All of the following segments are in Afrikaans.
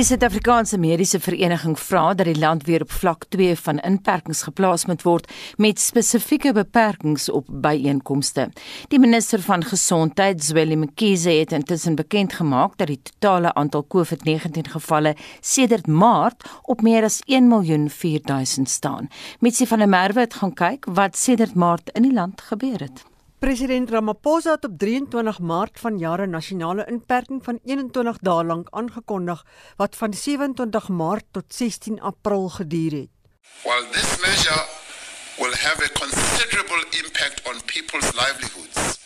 Die Suid-Afrikaanse Mediese Vereniging vra dat die land weer op vlak 2 van inperkings geplaas moet word met spesifieke beperkings op byeenkomste. Die minister van Gesondheid, Zweli Mkhize, het intussen bekend gemaak dat die totale aantal COVID-19 gevalle sedert Maart op meer as 1 miljoen 4000 staan. Mitsi van der Merwe het gaan kyk wat sedert Maart in die land gebeur het. President Ramaphosa het op 23 Maart vanjaar 'n nasionale inperking van 21 dae lank aangekondig wat van 27 Maart tot 16 April geduur het. While this measure will have a considerable impact on people's livelihoods,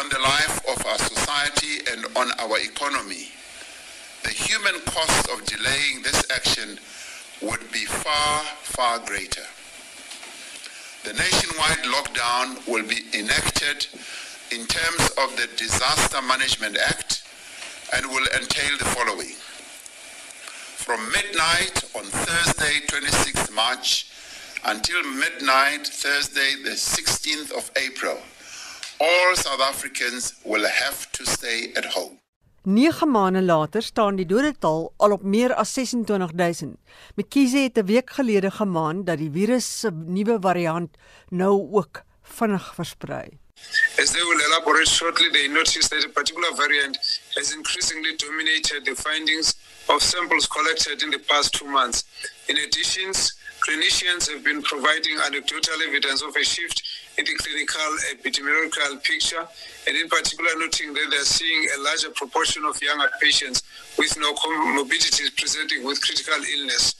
on the life of our society and on our economy, the human cost of delaying this action would be far, far greater. The nationwide lockdown will be enacted in terms of the Disaster Management Act and will entail the following. From midnight on Thursday, 26th March, until midnight Thursday, the 16th of April, all South Africans will have to stay at home. 9 maande later staan die dodetal al op meer as 26000. McKinsey het 'n week gelede gemaan dat die virus se nuwe variant nou ook vinnig versprei. As they will elaborate shortly, they noticed that a particular variant has increasingly dominated the findings of samples collected in the past two months. In addition, clinicians have been providing anecdotal evidence of a shift in the clinical epidemiological picture, and in particular noting that they're seeing a larger proportion of younger patients with no comorbidities presenting with critical illness.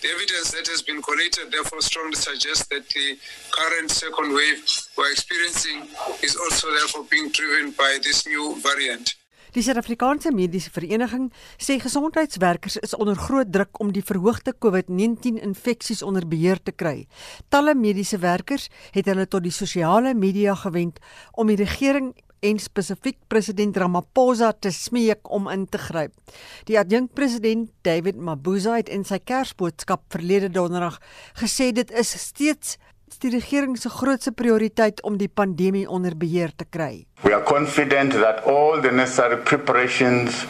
The evidence that has been collated therefore strongly suggests that the current second wave we're experiencing is also therefore being driven by this new variant. Die Suid-Afrikaanse Mediese Vereniging sê gesondheidswerkers is onder groot druk om die verhoogde COVID-19 infeksies onder beheer te kry. Talle mediese werkers het hulle tot die sosiale media gewend om die regering en spesifiek president Ramaphosa te smeek om in te gryp. Die adjunkpresident David Mabuza het in sy Kersboodskap verlede donderdag gesê dit is steeds die regering se grootste prioriteit om die pandemie onder beheer te kry. We are confident that all the necessary preparations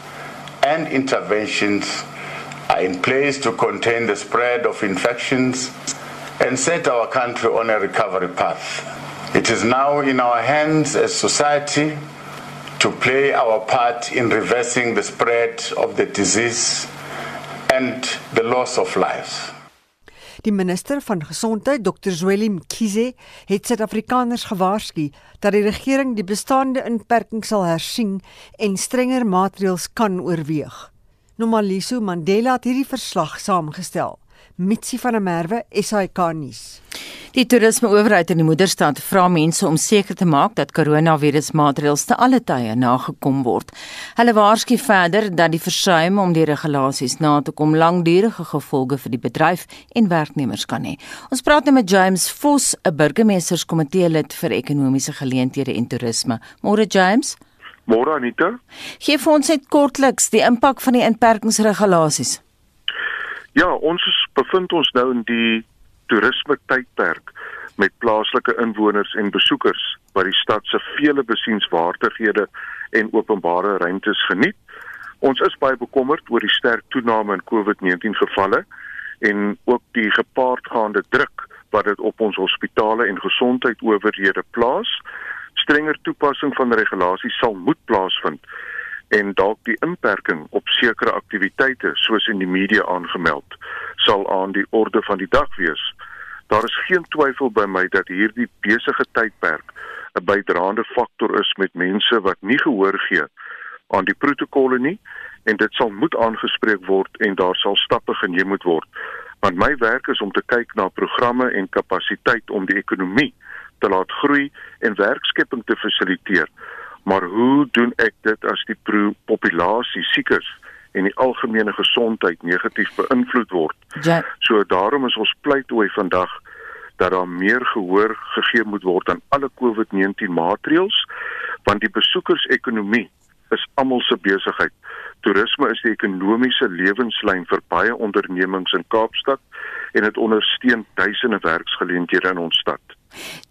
and interventions are in place to contain the spread of infections and set our country on a recovery path. It is now in our hands as society to play our part in reversing the spread of the disease and the loss of lives. Die minister van Gesondheid, Dr. Zweli Mkhize, het Suid-Afrikaners gewaarsku dat die regering die bestaande inperkings sal hersien en strenger maatreëls kan oorweeg. Nomaliso Mandela het hierdie verslag saamgestel. Mitsi van der Merwe, SAK nuus. Die toerismeowerheid in die moederstad vra mense om seker te maak dat koronavirusmaatreëls te alle tye nagekom word. Hulle waarsku verder dat die versuim om die regulasies na te kom langdurige gevolge vir die bedryf en werknemers kan hê. Ons praat nou met James Vos, 'n burgemeesterskomitee lid vir ekonomiese geleenthede en toerisme. Môre James. Môre Anita. Gee vir ons net kortliks die impak van die inperkingsregulasies. Ja, ons bevind ons nou in die toerisme tydperk met plaaslike inwoners en besoekers wat die stad se vele besienswaardighede en openbare ruimtes geniet. Ons is baie bekommerd oor die sterk toename in COVID-19 gevalle en ook die gepaardgaande druk wat dit op ons hospitale en gesondheidsowerhede plaas. Strenger toepassing van regulasies sal moet plaasvind en dalk die inperking op sekere aktiwiteite soos in die media aangemeld sal aan die orde van die dag wees. Daar is geen twyfel by my dat hierdie besige tydperk 'n bydraende faktor is met mense wat nie gehoor gee aan die protokolle nie en dit sal moet aangespreek word en daar sal stappe geneem moet word. Want my werk is om te kyk na programme en kapasiteit om die ekonomie te laat groei en werkskepping te fasiliteer maar hoe doen ek dit as die populasie siekers en die algemene gesondheid negatief beïnvloed word? Ja. So daarom is ons pleitooi vandag dat daar meer gehoor gegee moet word aan alle COVID-19 maatreëls want die besoekersekonomie is almal se besigheid. Toerisme is die ekonomiese lewenslyn vir baie ondernemings in Kaapstad en dit ondersteun duisende werksgeleenthede in ons stad.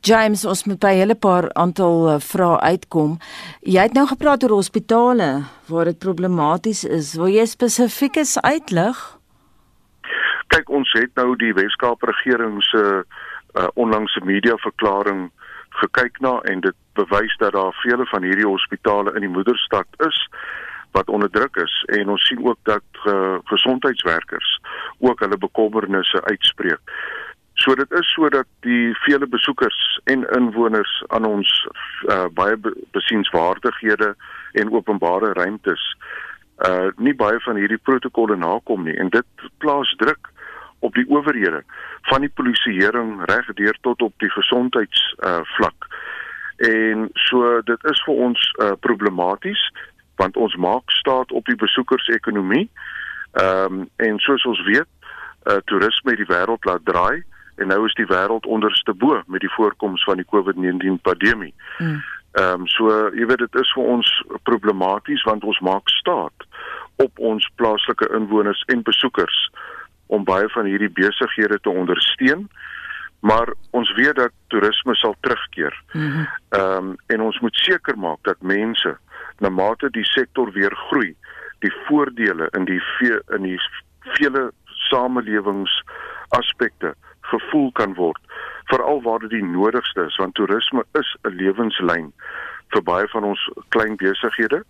James, ons moet by 'n hele paar aantal uh, vrae uitkom. Jy het nou gepraat oor hospitale waar dit problematies is. Wil jy spesifiekes uitlig? Kyk, ons het nou die Weskaap regering se uh, onlangse media verklaring gekyk na en dit bewys dat daar vele van hierdie hospitale in die moederstad is wat onder druk is en ons sien ook dat uh, gesondheidswerkers ook hulle bekommernisse uitspreek. So dit is sodat die vele besoekers en inwoners aan ons uh, baie besienswaardighede en openbare ruimtes uh nie baie van hierdie protokolle nakom nie en dit plaas druk op die owerhede van die polisieering reg deur tot op die gesondheids uh vlak. En so dit is vir ons uh problematies want ons maak staat op die besoekersekonomie. Ehm um, en soos ons weet, uh toerisme die wêreld laat draai en nou is die wêreld onderste bo met die voorkoms van die COVID-19 pandemie. Hmm. Ehm mm. um, so jy weet dit is vir ons problematies want ons maak staat op ons plaaslike inwoners en besoekers om baie van hierdie besighede te ondersteun. Maar ons weet dat toerisme sal terugkeer. Ehm mm um, en ons moet seker maak dat mense na mate die sektor weer groei, die voordele in die ve, in die vele samelewings aspekte gevoel kan word veral waar dit die nodigste is want toerisme is 'n lewenslyn vir baie van ons klein besighede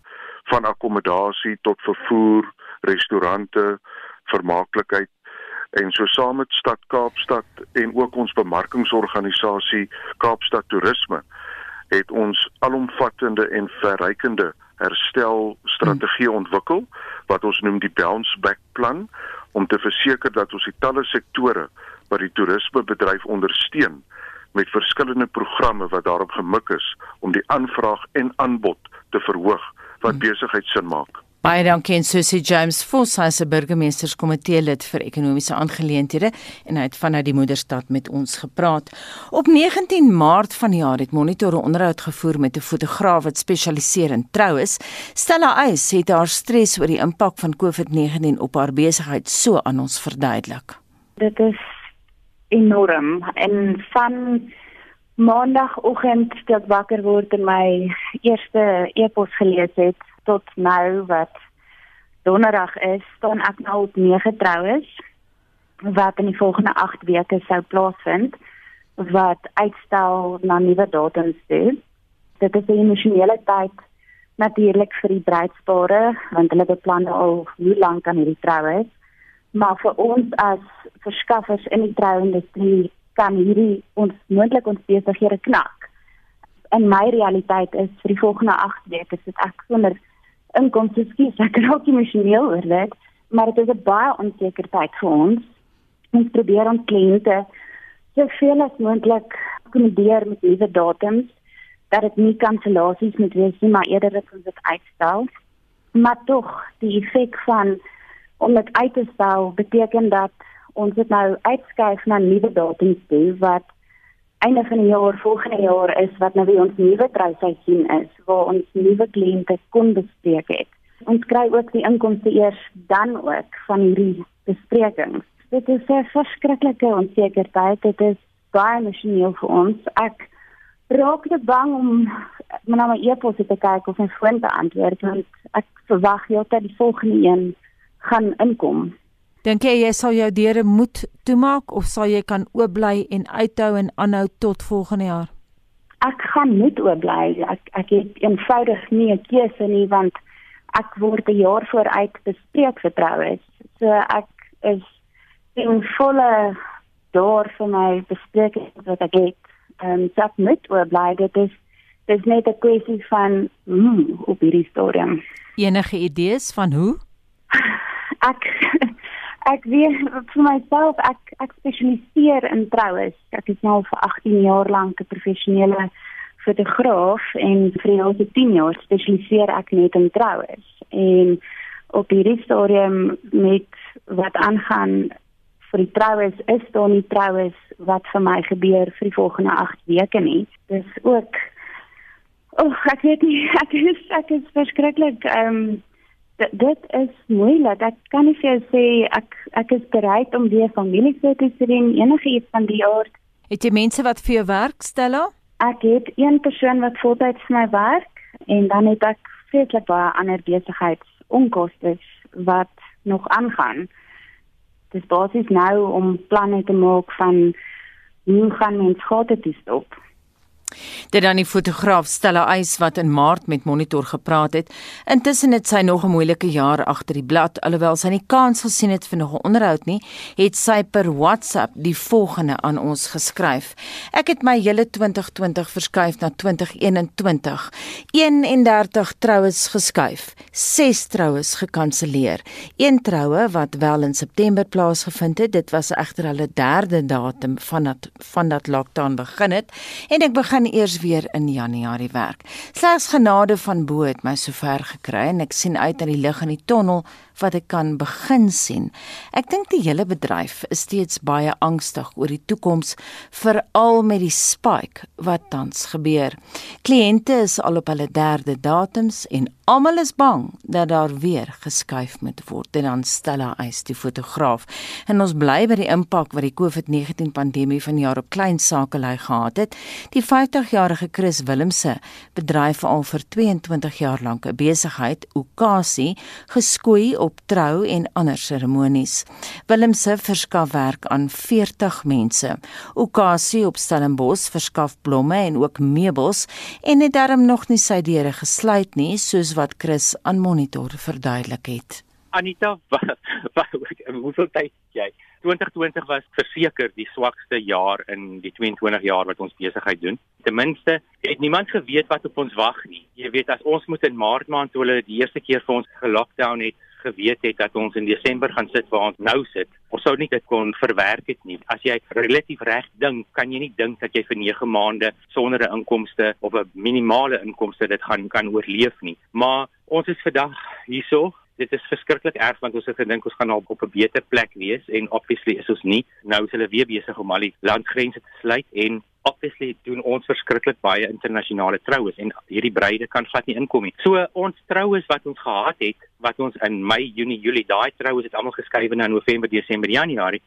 van akkommodasie tot vervoer, restaurante, vermaaklikheid en so saam met stad Kaapstad en ook ons bemarkingsorganisasie Kaapstad Toerisme het ons alomvattende en verrykende herstelstrategie hmm. ontwikkel wat ons noem die bounce back plan om te verseker dat ons die talle sektore wat die toerismebedryf ondersteun met verskillende programme wat daarop gemik is om die aanvraag en aanbod te verhoog wat hmm. besigheid sin maak. Baie dankie en Susie James Vos, hy is 'n burgemeesterskomitee lid vir ekonomiese aangeleenthede en hy het vanuit die moederstad met ons gepraat. Op 19 Maart van die jaar het Monitor 'n onderhoud gevoer met 'n fotograaf wat spesialiseer in troues. Stella Eis het haar stres oor die impak van COVID-19 op haar besigheid so aan ons verduidelik. Dit is enorm en van maandagooggend ek wakker word en my eerste e-pos gelees het tot nou wat donderdag is, staan ek nou op nege troues wat in die volgende 8 weke sou plaasvind wat uitstel na nuwe datums toe. Dit is 'n emosionele tyd natuurlik vir die bruidspare want hulle beplan al hoe lank aan hierdie troues. Maar vir ons as verskaffers in die trouindustrie kan hierdie ons moontlik ons besighede knak. En my realiteit is vir die volgende 8 weke is dit ek sonder inkomste skies. Ek raak emosioneel oor dit, maar dit is 'n baie onseker tyd vir ons. Ons probeer ons kliënte soveel as moontlik akkommodeer met nuwe datums dat dit nie kansellasies moet wees nie, maar eerder dat ons dit uitstel. Maar tog, die effek van om dit uit te stel beteken dat ons dit nou uitskuif na nuwe datums toe wat einde van die jaar volgende jaar is wat nou weer ons nuwe trouseisoen is waar ons nuwe kliënte kon bespreek het. Ons kry ook die inkomste eers dan ook van hierdie besprekings. Dit is 'n verskriklike onsekerheid. Dit is baie emosioneel vir ons. Ek raak te bang om na my e-pos te kyk of my foon te antwoord want ek verwag heeltyd die volgende een gaan inkom. Dink jy jy sal jou deure moet toemaak of sal jy kan oop bly en uithou en aanhou tot volgende jaar? Ek gaan moet oop bly. Ek ek het eenvoudig nie 'n keuse nie want ek word 'n jaar vooruit bespreek vertroue. So ek is in volle daar vir my besprekings wat ek het. Ehm um, so ek moet oop bly. Dit is dit is net 'n kwessie van hoe op hierdie stadium. Enige idees van hoe? Ek ek weet vir myself ek ek spesialiseer in troues. Ek is nou vir 18 jaar lank 'n professionele fotograaf en vir die laaste 10 jaar spesialiseer ek net in troues. En op hierdie stadium met wat aangaan vir die troues is daar nie troues wat vir my gebeur vir die volgende 8 weke nie. Dis ook Oh, ek weet nie, ek is ek is verskriklik ehm um, dit is moeilik. Ek kan nie vir jou sê ek ek is bereid om weer familiefoto's te doen enige iets van die aard. Het jy mense wat vir jou werk, Stella? Ek het een persoon wat voltyds vir my werk en dan het ek vreeslik baie ander besigheidsonkoste wat nog aangaan. Dis basies nou om planne te maak van hoe gaan mens gate toe stop. Dit dan die fotograaf Stella Eis wat in Maart met Monitor gepraat het. Intussen het sy nog 'n moeilike jaar agter die blad, alhoewel sy nie kans gesien het vir nog 'n onderhoud nie, het sy per WhatsApp die volgende aan ons geskryf: Ek het my hele 2020 verskuif na 2021. 31 troues geskuif, 6 troues gekanselleer. Een troue wat wel in September plaasgevind het, dit was egter hulle derde datum vandat vandat lockdown begin het en ek begin begin eers weer in Januarie werk. Slegs genade van bo het my sover gekry en ek sien uit aan die lig in die tonnel wat ek kan begin sien. Ek dink die hele bedryf is steeds baie angstig oor die toekoms, veral met die spike wat tans gebeur. Kliënte is al op hulle derde datums en almal is bang dat daar weer geskuif moet word. En dan Stella Eis, die fotograaf, en ons bly by die impak wat die COVID-19 pandemie van jaar op klein sakelei gehad het. Die 50-jarige Chris Willemse bedryf al vir 22 jaar lank 'n besigheid, Okasi, geskoei op trou en ander seremonies. Willemse verskaf werk aan 40 mense. Okasie op Stellenbosch verskaf blomme en ook meubels en het darm nog nie sy deure gesluit nie, soos wat Chris aan Monitor verduidelik het. Anita, hoeveel tyd jy? 2020 was verseker die swakste jaar in die 22 jaar wat ons besigheid doen. Ten minste het niemand geweet wat op ons wag nie. Jy weet as ons moet in Maart maand toe hulle die eerste keer vir ons gelockdown het, geweet het dat ons in Desember gaan sit waar ons nou sit. Ons sou nie dit kon verwerk het nie. As jy relatief reg dink, kan jy nie dink dat jy vir 9 maande sonder 'n inkomste of 'n minimale inkomste dit gaan kan oorleef nie. Maar ons is vandag hierso Dit is verskriklik erg want ons het gedink ons gaan op, op 'n beter plek wees en obviously is ons nie. Nou is hulle weer besig om al die landgrense te sluit en obviously doen ons verskriklik baie internasionale troues en hierdie bruide kan glad nie inkom nie. So ons troues wat ons gehad het, wat ons in Mei, Junie, Julie, daai troues het almal geskuif na November, Desember, Januarie.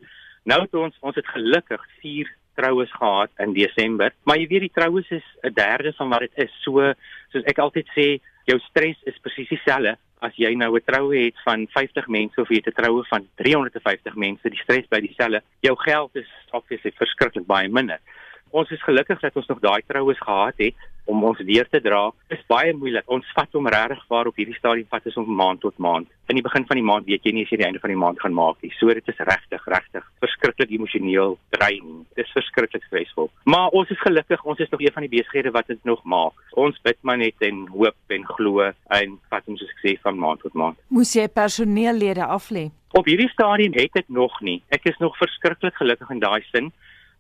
Nou het ons ons het gelukkig 4 troues gehad in Desember, maar jy weet die troues is 'n derde van wat dit is. So soos ek altyd sê, jou stres is presies dieselfde as jy nou 'n troue het van 50 mense of jy het 'n troue van 350 mense, die stres bly dieselfde. Jou geld is obviously verskriklik baie minder. Ons is gelukkig dat ons nog daai troues gehad het om ons weer te dra. Dit is baie moeilik. Ons vat hom regtig waar op hierdie stadium vat is om maand tot maand. In die begin van die maand weet jy nie as jy die einde van die maand gaan maak nie. So dit is regtig, regtig verskriklik emosioneel dreigend. Dit is verskriklik stresvol. Maar ons is gelukkig, ons is nog een van die besighede wat dit nog maak. Ons bid maar net en hoop en glo en vat ons soos ek sê van maand tot maand. Moes jy personeellede aflê? Op hierdie stadium het dit nog nie. Ek is nog verskriklik gelukkig in daai sin.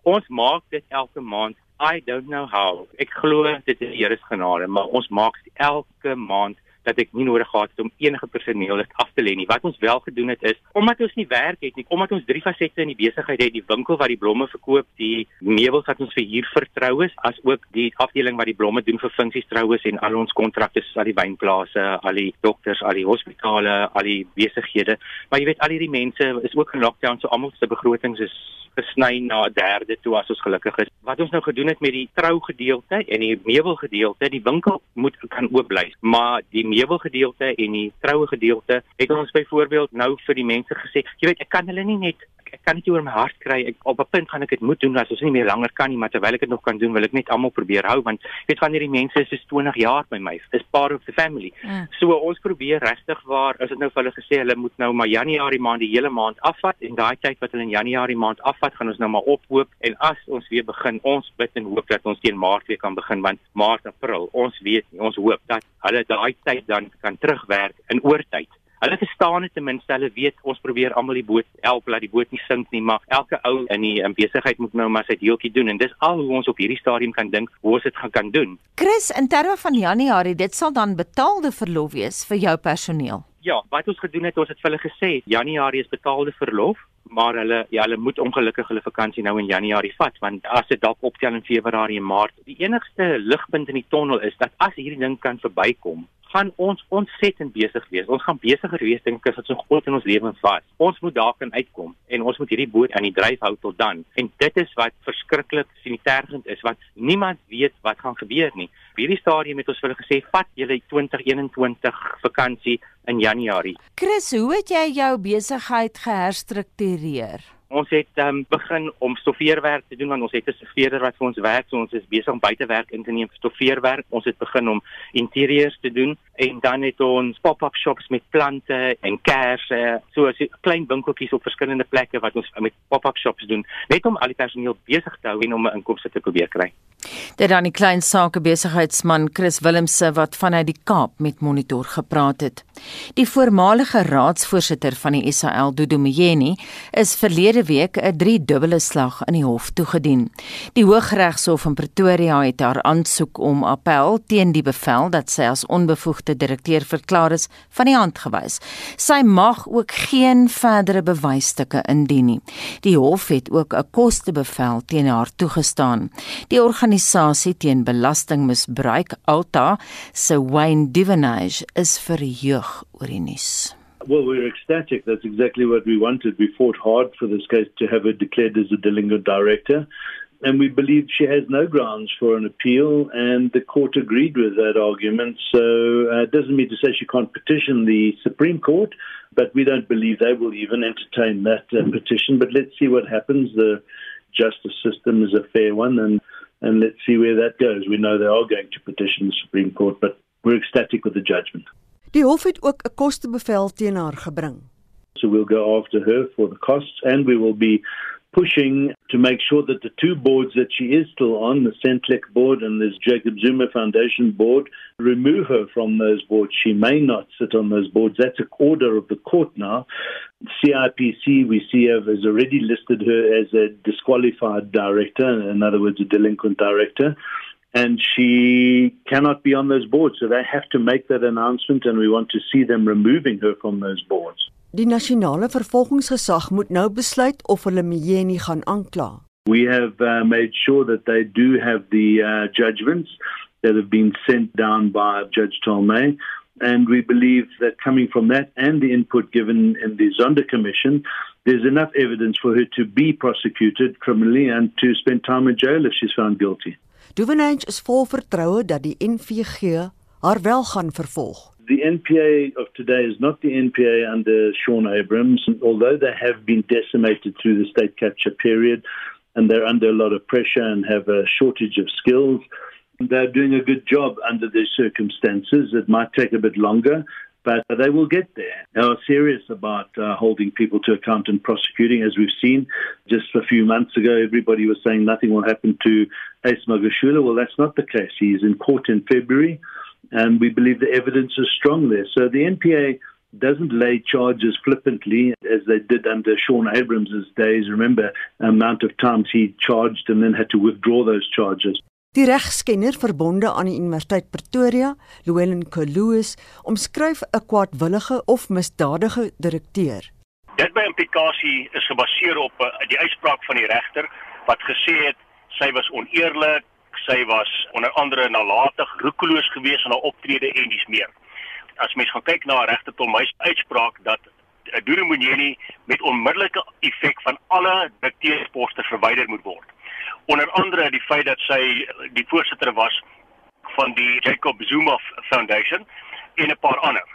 Ons maak dit elke maand. I don't know how. Ek glo dit is die Here se genade, maar ons maak dit elke maand dat ek nie nodig gehad het om enige personeel af te lê nie. Wat ons wel gedoen het is omdat ons nie werk het nie, omdat ons drie fasette in die besigheid het, die winkel wat die blomme verkoop, die meubels wat ons vir troues, as ook die afdeling wat die blomme doen vir funksies troues en al ons kontrakte al die wynplase, al die dokters, al die hospitale, al die besighede. Maar jy weet al hierdie mense is ook in lockdown, so almal se begrotings is gesny na 'n derde toe as ons gelukkig is. Wat ons nou gedoen het met die trougedeelte en die meubelgedeelte, die winkel moet kan oop bly, maar die meubelgedeelte en die trougedeelte het ons byvoorbeeld nou vir die mense gesê, jy weet, ek kan hulle nie net ek kan dit oor my hart kry. Ek op 'n punt gaan ek dit moet doen as ons nie meer langer kan nie, maar terwyl ek dit nog kan doen, wil ek net almal probeer hou want weet van hierdie mense is so 20 jaar by my. Dis part of the family. Mm. So ons probeer regtig waar as dit nou vir hulle gesê hulle moet nou maar Januarie maand die hele maand afvat en daai tyd wat hulle in Januarie maand afvat, gaan ons nou maar ophoop en as ons weer begin, ons bid en hoop dat ons teen Maart weer kan begin want Maart, April, ons weet nie, ons hoop dat hulle daai tyd dan kan terugwerk in oortyd. Hulle verstaan dit ten minste, hulle weet ons probeer almal die boot help dat die boot nie sink nie, maar elke ou in die in besigheid moet nou maar sy deeltjie doen en dis al hoe ons op hierdie stadium kan dink hoe ons dit gaan kan doen. Chris, in terme van Januarie, dit sal dan betaalde verlof wees vir jou personeel. Ja, wat ons gedoen het, ons het vir hulle gesê Januarie is betaalde verlof maar hulle ja hulle moet ongelukkig hulle vakansie nou in Januarie vat want as dit dalk optel in Februarie en Maart die enigste ligpunt in die tonnel is dat as hierdie ding kan verbykom gaan ons ontsettend besig wees. Ons gaan besiger wees dink ek as wat so groot in ons lewens was. Ons moet daar kan uitkom en ons moet hierdie boot aan die dryf hou tot dan. En dit is wat verskriklik sinitergend is wat niemand weet wat gaan gebeur nie. Op hierdie stadium het ons vir hulle gesê vat julle 2021 vakansie in Januarie. Chris, hoe het jy jou besigheid geherstruktureer? Ons het um, begin om stoffeerwerk te doen want ons het 'n stoffeerder wat vir ons werk, so ons is besig om buitewerk in te neem vir stoffeerwerk. Ons het begin om interieurs te doen en dan het ons pop-up shops met plante en kersse, so as klein winkeltjies op verskillende plekke wat ons met pop-up shops doen, net om al die personeel besig te hou en om 'n inkomste te probeer kry. Dit dan die klein sake besigheidsman Chris Willemse wat vanuit die Kaap met Monitor gepraat het. Die voormalige raadsvoorsitter van die SAL, Dudu Mjeni, is verlede week 'n driedubbele slag in die hof toegedien. Die Hooggeregshof in Pretoria het haar aansoek om appel teen die bevel dat sy as onbevoegde direkteur verklaar is van die hand gewys. Sy mag ook geen verdere bewysstukke indien nie. Die hof het ook 'n kostebevel teen haar toegestaan. Die organisasie teen belastingmisbruik Alta se Wayne Divenage is verheug oor die nuus. Well, we're ecstatic. That's exactly what we wanted. We fought hard for this case to have her declared as a delinquent director. And we believe she has no grounds for an appeal, and the court agreed with that argument. So uh, it doesn't mean to say she can't petition the Supreme Court, but we don't believe they will even entertain that uh, petition. But let's see what happens. The justice system is a fair one, and, and let's see where that goes. We know they are going to petition the Supreme Court, but we're ecstatic with the judgment. Die hof het ook 'n kostebevel teen haar gebring. So we'll go after her for the costs and we will be pushing to make sure that the two boards that she is still on, the Centlec board and this Jacob Zuma Foundation board, remove her from those boards. She may not sit on those boards. That's a order of the court now. CIPC, we see, has already listed her as a disqualified director, in other words, a delinquent director. And she cannot be on those boards. So they have to make that announcement, and we want to see them removing her from those boards. Die nasionale vervolgingsgesag moet nou besluit of hulle Mjeni gaan aankla. We have uh, made sure that they do have the uh, judgments that have been sent down by Judge Tolmay. And we believe that coming from that and the input given in the Zonda Commission, there's enough evidence for her to be prosecuted criminally and to spend time in jail if she's found guilty. Duvenage is vol vertroue dat die NVG haar wel gaan vervolg. The NPA of today is not the NPA under Sean Abrams, although they have been decimated through the state capture period and they're under a lot of pressure and have a shortage of skills. They're doing a good job under these circumstances. It might take a bit longer, but they will get there. They are serious about uh, holding people to account and prosecuting, as we've seen. Just a few months ago, everybody was saying nothing will happen to Ace Magashula. Well, that's not the case. He's in court in February, and we believe the evidence is strong there. So the NPA doesn't lay charges flippantly as they did under Sean Abrams' days. Remember amount of times he charged and then had to withdraw those charges. Die regskenner verbonde aan die Universiteit Pretoria, Llewellyn Koloos, omskryf 'n kwaadwillige of misdadige direkteur. Dit by implikasie is gebaseer op uh, die uitspraak van die regter wat gesê het sy was oneerlik, sy was onder andere nalatig, roekeloos geweest in haar optrede en dis meer. As mens gaan kyk na regter Tolmys uitspraak dat uh, Dure Munyeni met onmiddellike effek van alle direkteursposte verwyder moet word onder andere die feit dat sy die voorsitter was van die Jacob Zuma Foundation en 'n paar ander.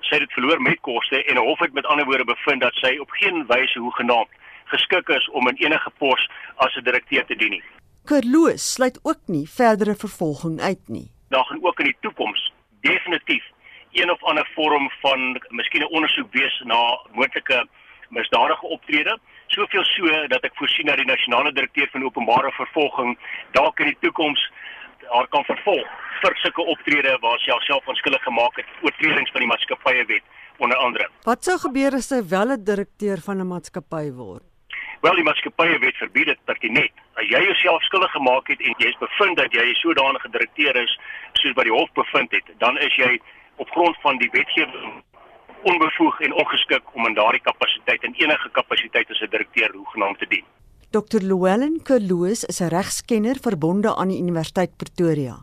Sy het dit verloor met koste en 'n hof het met ander woorde bevind dat sy op geen wyse hoegenaamd geskik is om in enige pos as 'n direkteur te dien nie. Kerloos sluit ook nie verdere vervolging uit nie. Daar gaan ook in die toekoms definitief een of ander vorm van miskien 'n ondersoek wees na moontlike misdadige optrede soveel so dat ek voorsien dat die nasionale direkteur van openbare vervolging dalk in die toekoms haar kan vervolg vir sulke optrede waar sy haarself onskuldig gemaak het oortredings van die maatskappye wet onder andere. Wat sou gebeur as sy wel 'n direkteur van 'n maatskappy word? Wel die maatskappye wet verbied dit pertinent. As jy jouself skuldig gemaak het en jy is bevind dat jy sodanige direkteur is soos by die hof bevind het, dan is jy op grond van die wetgewing onbevoeg en ongeskik om in daardie kapasiteit en enige kapasiteit as 'n direkteur hoegenaamd te dien. Dr. Llewellyn Kerloos is 'n regskenner verbonde aan die Universiteit Pretoria.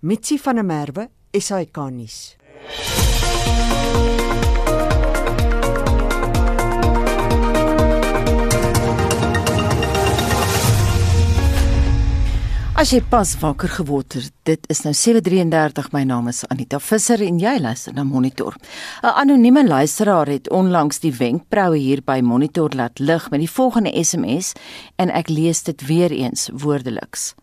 Mitsi van der Merwe, SAK nuus. As jy pas wakker geword het, dit is nou 7:33. My naam is Anita Visser en jy luister na Monitor. 'n Anonieme luisteraar het onlangs die wenkbroue hier by Monitor laat lig met die volgende SMS en ek lees dit weer eens woordeliks.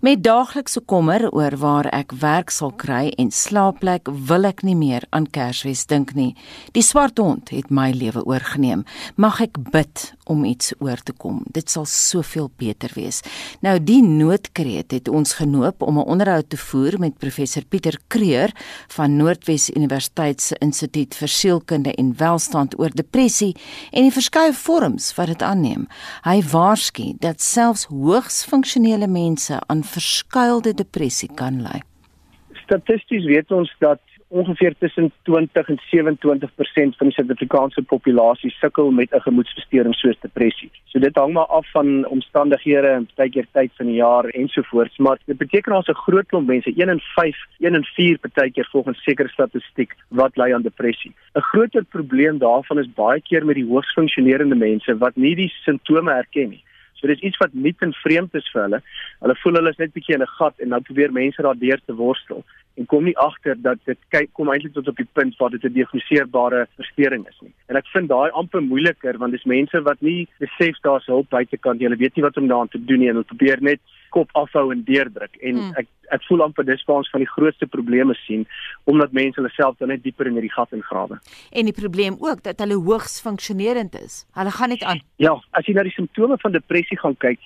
Met daaglikse kommer oor waar ek werk sal kry en slaapplek wil ek nie meer aan Kersfees dink nie. Die swart hond het my lewe oorgeneem. Mag ek bid om iets oor te kom. Dit sal soveel beter wees. Nou die noodkreet het ons genoop om 'n onderhoud te voer met professor Pieter Kreur van Noordwes Universiteit se Instituut vir Sielkunde en Welstand oor depressie en die verskeie vorms wat dit aanneem. Hy waarsku dat selfs hoogs funksionele mense aan verskuilde depressie kan lei. Statisties weet ons dat ongeveer tussen 20 en 27% van die Suid-Afrikaanse populasie sukkel met 'n gemoedstoornis soos depressie. So dit hang maar af van omstandighede en partykeer tyd van die jaar ensovoorts, maar dit beteken ons 'n groot klomp mense, 1 in 5, 1 in 4 partykeer volgens sekere statistiek wat ly aan depressie. 'n Groter probleem daarvan is baie keer met die hoogs funksionerende mense wat nie die simptome herken nie. So dis iets wat nuut en vreemd is vir hulle. Hulle voel hulle is net bietjie in 'n gat en nou probeer mense daardeur te worstel en kom nie agter dat dit kyk kom eintlik tot op die punt waar dit 'n gediagnoseerbare verstoring is nie. En ek vind daai amper moeiliker want dis mense wat nie besef daar's hulp buitekant nie. Hulle weet nie wat om daaraan te doen nie en hulle probeer net kop afhou en deurdruk. En hmm. ek ek voel amper dis waar ons van die grootste probleme sien omdat mense hulle self dan net dieper in hierdie gat ingrawe. En die probleem ook dat hulle hoogs funksionerend is. Hulle gaan net aan. Ja, as jy na die simptome van depressie gaan kyk,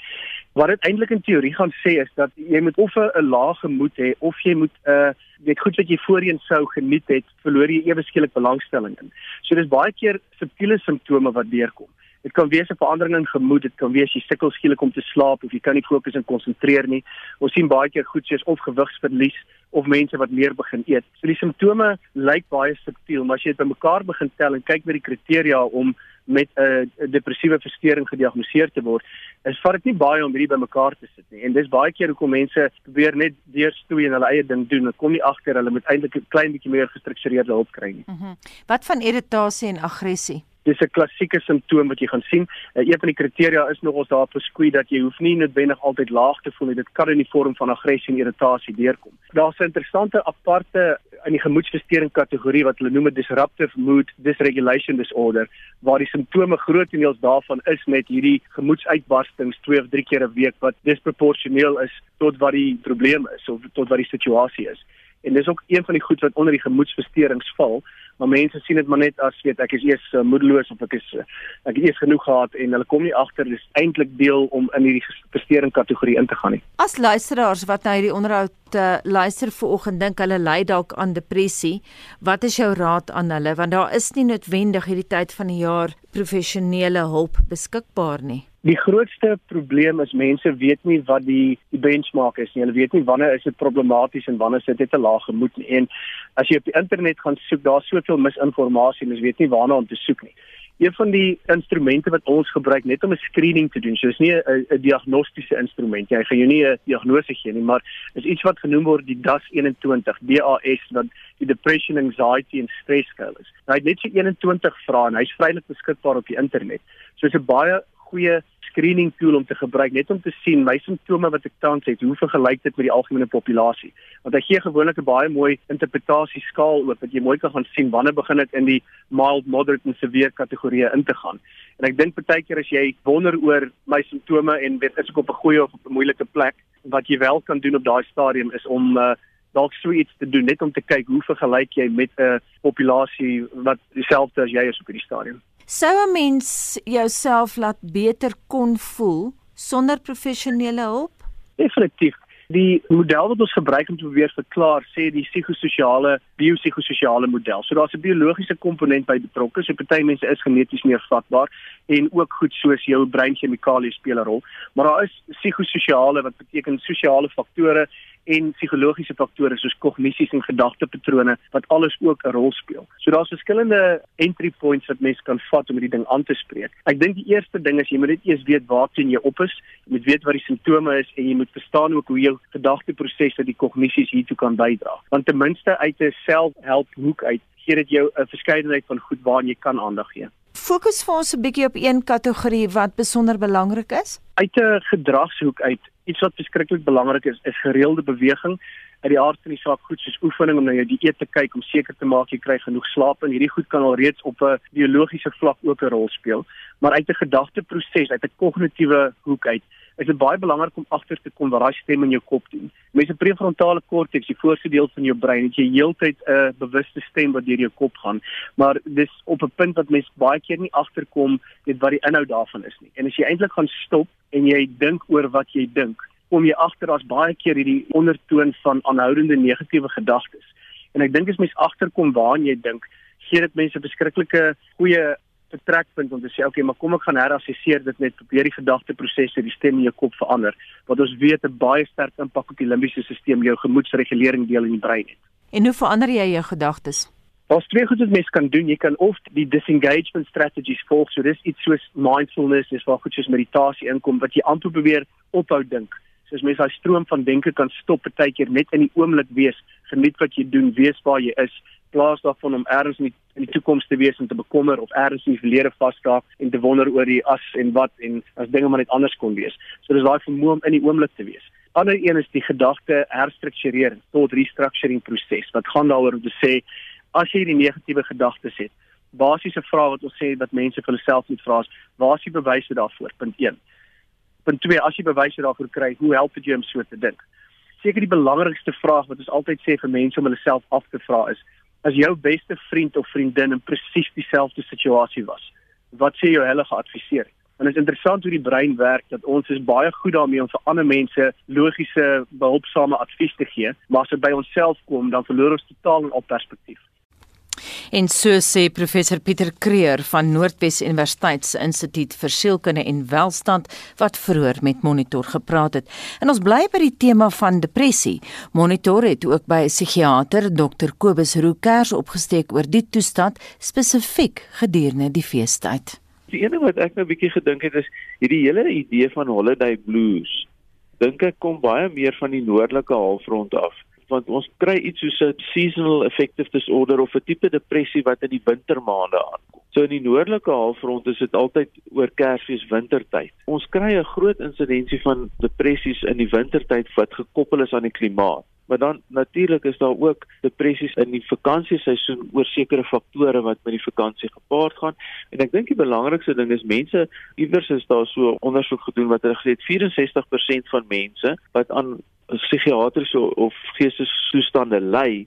wat dit eintlik in teorie gaan sê is dat jy moet of 'n lae gemoed hê of jy moet 'n uh, weet goed wat jy voorheen sou geniet het, verloor jy ewe skielik belangstelling in. So dis baie keer subtiele simptome wat deurkom. Dit kan wees 'n verandering in gemoed, dit kan wees jy sukkel skielik om te slaap of jy kan nie fokus en konsentreer nie. Ons sien baie keer goed soos of gewigsverlies of mense wat meer begin eet. So die simptome lyk baie subtiel, maar as jy dit bymekaar begin tel en kyk met die kriteria om met 'n depressiewe verstoring gediagnoseer te word, is vat dit nie baie om hierdie bymekaar te sit nie. En dis baie keer hoekom mense probeer net deurstoei en hulle eie ding doen. Hulle kom nie agter hulle moet eintlik 'n klein bietjie meer gestruktureerde hulp kry nie. Mm -hmm. Wat van irritasie en aggressie? Dis 'n klassieke simptoom wat jy gaan sien. Uh, een van die kriteria is nog ons daar beskoei dat jy hoef nie noodwendig altyd laag te voel nie. Dit kan in die vorm van aggressie en irritasie deurkom. Daar's 'n interessante aparte in die gemoedversteuring kategorie wat hulle noem disruptive mood dysregulation disorder waar die simptome grootendeels daarvan is met hierdie gemoedsuitbarstings 2 of 3 keer 'n week wat disproporsioneel is tot wat die probleem is of tot wat die situasie is. En dis ook een van die goed wat onder die gemoedversteurings val, maar mense sien dit maar net as weet ek is eers uh, moedeloos of ek is uh, ek het eers genoeg gehad en hulle kom nie agter dis eintlik deel om in hierdie versteuring kategorie in te gaan nie. As luisteraars wat nou hierdie onderhoud uh, luister vanoggend dink hulle ly dalk aan depressie, wat is jou raad aan hulle want daar is nie noodwendig hierdie tyd van die jaar professionele hulp beskikbaar nie. Die grootste probleem is mense weet nie wat die, die benchmark is nie. Hulle weet nie wanneer is dit problematies en wanneer is dit 'n lae gemoed nie. En as jy op die internet gaan soek, daar's soveel misinformasie en jy weet nie waarna om te soek nie. Een van die instrumente wat ons gebruik net om 'n screening te doen, so is nie 'n diagnostiese instrument nie. Hy gaan jou nie 'n diagnose gee nie, maar is iets wat genoem word die DAS 21, DAS wat die depression, anxiety en stress scale is. Nou, hy het net so 21 vrae en hy's vrylik beskikbaar op die internet. So is 'n baie goeie screening tool om te gebruik net om te sien my simptome wat ek tans het, hoe vergelyk dit met die algemene populasie. Want hy gee gewoonlik 'n baie mooi interpretasieskaal oop wat jy mooi kan gaan sien wanneer begin dit in die mild, moderate en severe kategorieë in te gaan. En ek dink baie keer as jy wonder oor my simptome en weet is ek op 'n goeie of op 'n moeilike plek, wat jy wel kan doen op daai stadium is om uh, dalk so iets te doen net om te kyk hoe vergelyk jy met 'n populasie wat dieselfde as jy is op hierdie stadium. Sou 'n mens jouself laat beter kon voel sonder professionele hulp? Definitief. Die model wat ons gebruik om te probeer verklaar, sê die psigososiale biopsigososiale model. So daar's 'n biologiese komponent by betrokke. So party mense is geneties meer vatbaar en ook goed soos jou breinchemikalieë speel 'n rol. Maar daar is psigososiale wat beteken sosiale faktore en psigologiese faktore soos kognisies en gedagtepatrone wat alles ook 'n rol speel. So daar's verskillende entry points wat mens kan vat om hierdie ding aan te spreek. Ek dink die eerste ding is jy moet net eers weet waarteen jy op is, jy moet weet wat die simptome is en jy moet verstaan ook hoe jou gedagteprosesse die kognisies hiertoe kan bydra. Want ten minste uit 'n selfhelp hoek uit gee dit jou 'n verskeidenheid van goed waaraan jy kan aandag gee. Fokus vir ons 'n bietjie op een kategorie wat besonder belangrik is. Uit 'n gedragshoek uit, iets wat verskriklik belangrik is, is gereelde beweging. Uit die aard van die saak goed soos oefening om na jou dieet te kyk om seker te maak jy kry genoeg slaap en hierdie goed kan al reeds op 'n biologiese vlak ook 'n rol speel. Maar uit 'n gedagteproses, uit 'n kognitiewe hoek uit, is dit baie belangrik om agter te kom wat daai stem in jou kop doen. Mense prefrontale korteks, die voorste deel van jou brein, het jy heeltyd 'n uh, bewuste stem wat deur jou kop gaan, maar dis op 'n punt wat mense baie keer nie agterkom weet wat die inhoud daarvan is nie. En as jy eintlik gaan stop en jy dink oor wat jy dink, kom jy agter as baie keer hierdie ondertoon van aanhoudende negatiewe gedagtes. En ek dink as mens agterkom waaraan jy dink, gee dit mense beskrikkelike goeie vertrekpunt om te sê okay, maar kom ek gaan herassesseer dit net probeer die gedagteprosesse, die stem in jou kop verander, wat ons weet 'n baie sterk impak op die limbiese stelsel, jou gemoedsregulering deel in die brein het. En hoe verander jy jou gedagtes? Daar's twee goed wat mens kan doen. Jy kan of die disengagement strategies volg, so dis iets soos mindfulness, dis waar goed soos meditasie inkom wat jy amper probeer ophou dink. Soos mens daai stroom van denke kan stop, partykeer net in die oomblik wees, geniet wat jy doen, wees waar jy is, plaas daarvan om ergens in die, die toekoms te wees en te bekommer of ergens in die verlede vasstaak en te wonder oor die as en wat en as dinge maar net anders kon wees. So dis daai vermoë om in die oomblik te wees. Ander een is die gedagte herstruktureer tot restructuring proses wat gaan daaroor om te sê as jy die negatiewe gedagtes het. Basiese vraag wat ons sê wat mense vir hulle self moet vra is: Waar is die bewyse daarvoor? Punt 1. Punt 2: As jy bewyse daarvoor kry, hoe help dit jou om so te dink? Seker die belangrikste vraag wat ons altyd sê vir mense om hulle self af te vra is: as jou beste vriend of vriendin in presies dieselfde situasie was, wat sê jy hulle geadviseer? En dit is interessant hoe die brein werk dat ons is baie goed daarmee om vir ander mense logiese, behulpsame advies te gee, maar as dit by onsself kom, dan verloor ons totaal op perspektief. En so sê professor Pieter Creer van Noordwes Universiteit se Instituut vir Sielkunde en Welstand wat vroeër met Monitor gepraat het. En ons bly by die tema van depressie. Monitor het ook by 'n psigiater, Dr Kobus Rookers opgesteek oor die toestand spesifiek gedurende die feestyd. Die ene wat ek nou bietjie gedink het is hierdie hele idee van holiday blues. Dink ek kom baie meer van die noordelike halfrond af want ons kry iets soos 'n seasonal affective disorder of 'n tipe depressie wat in die wintermaande aankom. So in die noordelike halfrond is dit altyd oor Kersfees wintertyd. Ons kry 'n groot insidensie van depressies in die wintertyd wat gekoppel is aan die klimaat. Maar dan natuurlik is daar ook depressies in die vakansieseisoen oor sekere faktore wat met die vakansie gepaard gaan. En ek dink die belangrikste ding is mense iewers is daar so ondersoek gedoen wat hulle gesê het 64% van mense wat aan psigiatriese of geestesstoestande ly,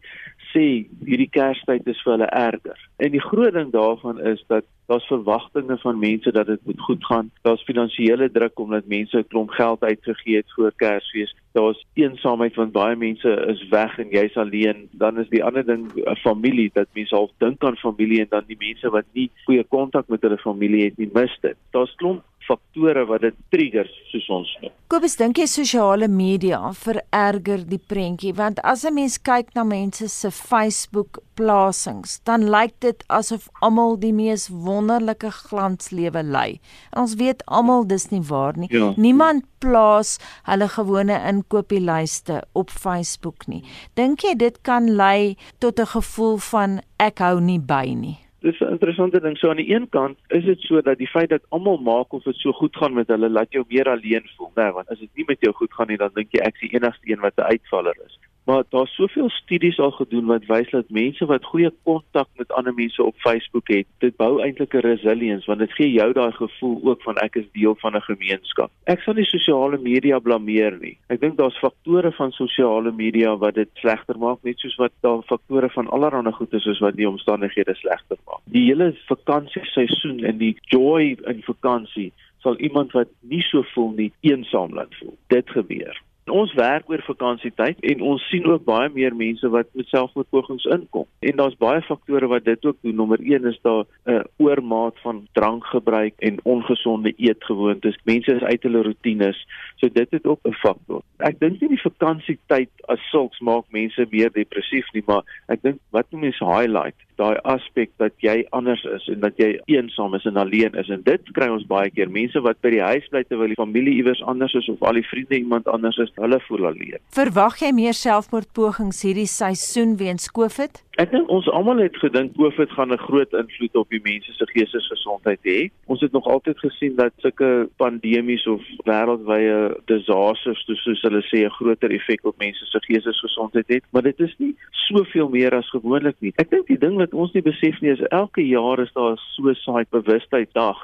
sê hierdie Kerstyd is vir hulle erger. En die groot ding daarvan is dat daar's verwagtinge van mense dat dit moet goed gaan. Daar's finansiële druk omdat mense 'n klomp geld uitgegee het vir Kersfees. Daar's eensaamheid want baie mense is weg en jy's alleen. Dan is die ander ding 'n familie dat mense al dink aan familie en dan die mense wat nie goeie kontak met hulle familie het nie, mis dit. Daar's klomp faktore wat dit triggers soos ons noem. Kobus dink jy sosiale media vererger die prentjie want as 'n mens kyk na mense se Facebook plasings dan lyk dit asof almal die mees wonderlike glanslewe lei. En ons weet almal dis nie waar nie. Ja. Niemand plaas hulle gewone inkopieslyste op Facebook nie. Dink jy dit kan lei tot 'n gevoel van ek hou nie by nie? Dis 'n interessante ding. So aan die een kant is dit so dat die feit dat almal maak of dit so goed gaan met hulle laat jou meer alleen voel, né? Nee, want as dit nie met jou goed gaan nie, dan dink jy ek is die enigste een wat 'n uitvaller is. Maar daar's soveel studies al gedoen wat wys dat mense wat goeie kontak met ander mense op Facebook het, dit bou eintlik 'n resilience want dit gee jou daai gevoel ook van ek is deel van 'n gemeenskap. Ek sal nie sosiale media blameer nie. Ek dink daar's faktore van sosiale media wat dit slegter maak, net soos wat daar faktore van allerlei goed is soos wat die omstandighede slegter maak. Die hele vakansieseisoen en die joy in vakansie sal iemand wat nie so voel nie eensaam laat voel. Dit gebeur ons werk oor vakansietyd en ons sien ook baie meer mense wat met selfmoordpogings inkom. En daar's baie faktore wat dit ook doen. Nommer 1 is daar 'n uh, oormaat van drankgebruik en ongesonde eetgewoontes. Mense is uit hulle rotines. So dit het ook 'n faktor. Ek dink nie die vakansietyd as sulks maak mense meer depressief nie, maar ek dink wat mense highlight daai aspek dat jy anders is en dat jy eensaam is en alleen is en dit kry ons baie keer mense wat by die huis bly terwyl die familie iewers anders is of al die vriende iemand anders is hulle voel alleen Verwag jy meer selfmoordpogings hierdie seisoen weens Covid Ek dink ons almal het gedink COVID gaan 'n groot invloed op die mense se geestesgesondheid hê. Ons het nog altyd gesien dat sulke pandemies of wêreldwye disasters, soos hulle sê, 'n groter effek op mense se geestesgesondheid het, maar dit is nie soveel meer as gewoonlik nie. Ek dink die ding wat ons nie besef nie is elke jaar is daar so 'n saai bewustheidsdag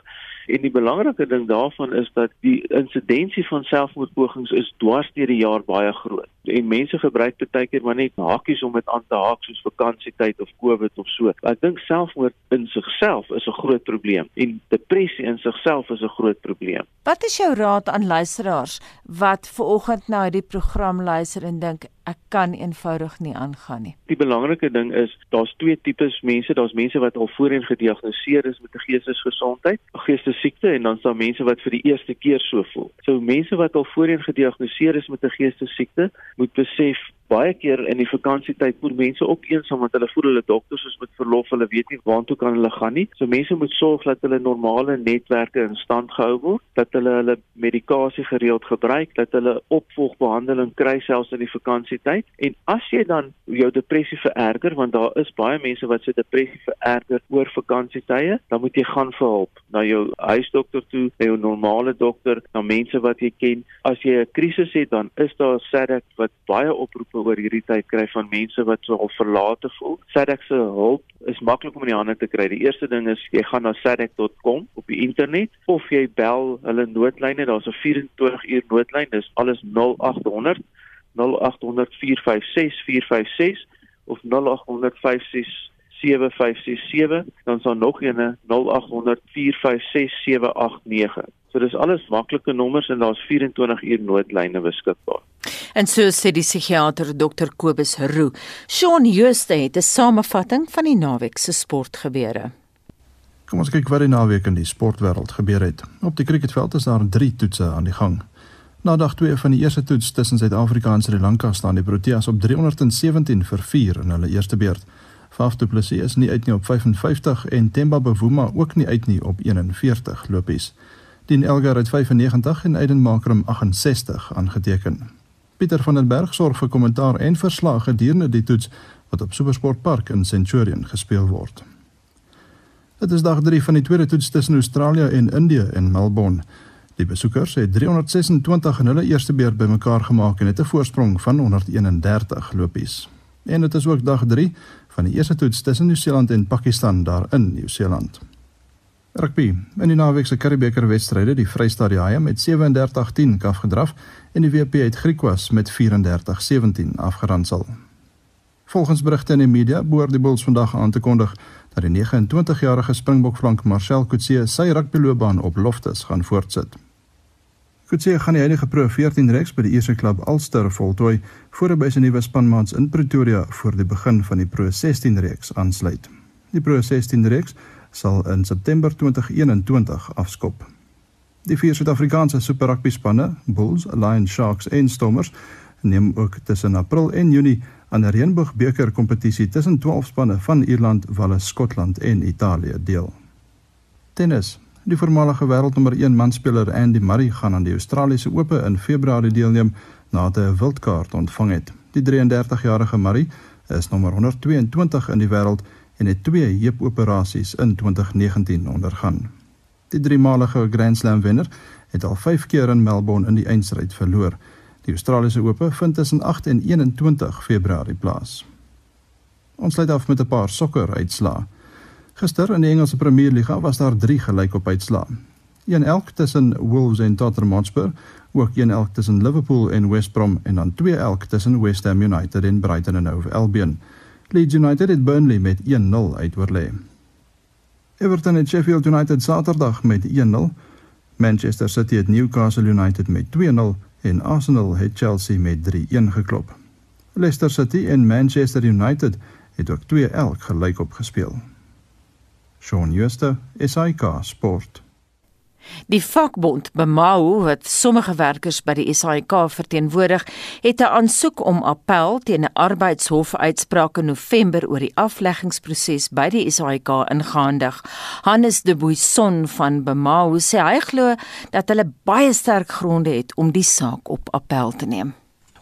En die belangrike ding daarvan is dat die insidensie van selfmoordpogings is dwars deur die jaar baie groot. En mense gebruik baie keer maar net hakies om dit aan te haak soos vakansietyd of COVID of so. Ek dink selfmoord in sigself is 'n groot probleem en depressie in sigself is 'n groot probleem. Wat is jou raad aan luisteraars wat ver oggend na hierdie program luister en dink ek kan eenvoudig nie aangaan nie. Die belangrike ding is daar's twee tipes mense, daar's mense wat al voorheen gediagnoseer is met 'n geestesgesondheid, 'n geestesiekte en dan is daar mense wat vir die eerste keer so voel. So mense wat al voorheen gediagnoseer is met 'n geestesiekte, moet besef baie keer in die vakansietyd voel mense ook eensaam want hulle voel hulle dokters is met verlof, hulle weet nie waartoe kan hulle gaan nie. So mense moet sorg dat hulle normale netwerke in stand gehou word, dat hulle hulle medikasie gereeld gebruik, dat hulle opvolgbehandeling kry selfs in die vakansietyd. En as jy dan jou depressie vererger, want daar is baie mense wat se depressie vererger oor vakansietye, dan moet jy gaan vir hulp na jou huisdokter toe, na jou normale dokter, na mense wat jy ken. As jy 'n krisis het, dan is daar SADC wat baie oproepe oor hierdie tyd kry van mense wat so al verlate voel. SADC se hulp is maklik om in die hande te kry. Die eerste ding is jy gaan na sadc.com op die internet of jy bel hulle noodlyne. Daar's 'n 24 uur noodlyn. Dis alles 0800 0800 456 456 of 0800 56 7567 dan sal nog eene 0800 456 789. So dis alles maklike nommers en daar's 24 uur noodlyne beskikbaar. En so sê die psigiater Dr Kobus Roo. Shaun Jooste het 'n samevatting van die naweek se sportgebeure. Kom ons kyk wat die naweek in die sportwêreld gebeur het. Op die cricketveld is daar 3 toetse aan die gang. Na dag 2 van die eerste toets tussen Suid-Afrika en Sri Lanka staan die Proteas op 317 vir 4 in hulle eerste beurt. Faf du Plessis is nie uit nie op 55 en Themba Bavuma ook nie uit nie op 41 lopies. Dien Elgar het 95 en Aiden Makram 68 aangeteken. Pieter van den Berg sorg vir kommentaar en verslag gedurende die toets wat op Supersport Park in Centurion gespeel word. Dit is dag 3 van die tweede toets tussen Australië en Indië in Melbourne. Die besoekers het 326 in hulle eerste beurt bymekaar gemaak en het 'n voorsprong van 131 lopies. En dit is ook dag 3 van die eerste toets tussen Nieu-Seeland en Pakistan daar in Nieu-Seeland. Rugby. In die naweek se Curriebeeker wedstryde, die Vrystaat die Haie met 37-10 afgedraf en die WP het Griquas met 34-17 afgeronsel. Volgens berigte in die media behoort die Bulls vandag aan te kondig dat die 29-jarige Springbok-flank Marcel Coetzee sy rugbyloopbaan op Loftus gaan voortsit. Coetzee gaan die huidige Pro 14 reeks by die eerste klub Ulster voltooi voor hy by sy nuwe spanmaats in Pretoria voor die begin van die Pro 16 reeks aansluit. Die Pro 16 reeks sal in September 2021 afskop. Die vier Suid-Afrikaanse Super Rugby spanne, Bulls, Lions, Sharks en Stormers, neem ook tussen April en Junie aan 'n Reënboogbeker kompetisie tussen 12 spanne van Ierland, Wales, Skotland en Italië deel. Tennis. Die voormalige wêreldnommer 1 manspeler Andy Murray gaan aan die Australiese Ope in Februarie deelneem nadat hy 'n wildkaart ontvang het. Die 33-jarige Murray is nommer 122 in die wêreld en het twee heupoperasies in 2019 ondergaan. Die driemalige Grand Slam wenner het al 5 keer in Melbourne in die eindstryd verloor. Die Australiese Ope vind tussen 8 en 21 Februarie plaas. Ons sluit af met 'n paar sokker uitslae. Gister in die Engelse Premier Liga was daar 3 gelykop uitslae. Een elk tussen Wolves en Tottenham Hotspur, ook een elk tussen Liverpool en West Brom en dan twee elk tussen West Ham United en Brighton and Hove Albion. Leeds United het Burnley met 1-0 uitoorlê. Everton het Sheffield United Saterdag met 1-0. Manchester City het Newcastle United met 2-0 en Arsenal het Chelsea met 3-1 geklop. Leicester City en Manchester United het ook 2-1 gelyk opgespeel. Shaun Schuster, SAK Sport. Die vakbond Bemau wat sommige werkers by die SAIK verteenwoordig, het 'n aansoek om appel teen 'n arbeidshof uitspraak in November oor die afleggingsproses by die SAIK ingehandig. Hannes de Buisson van Bemau sê hy glo dat hulle baie sterk gronde het om die saak op appel te neem.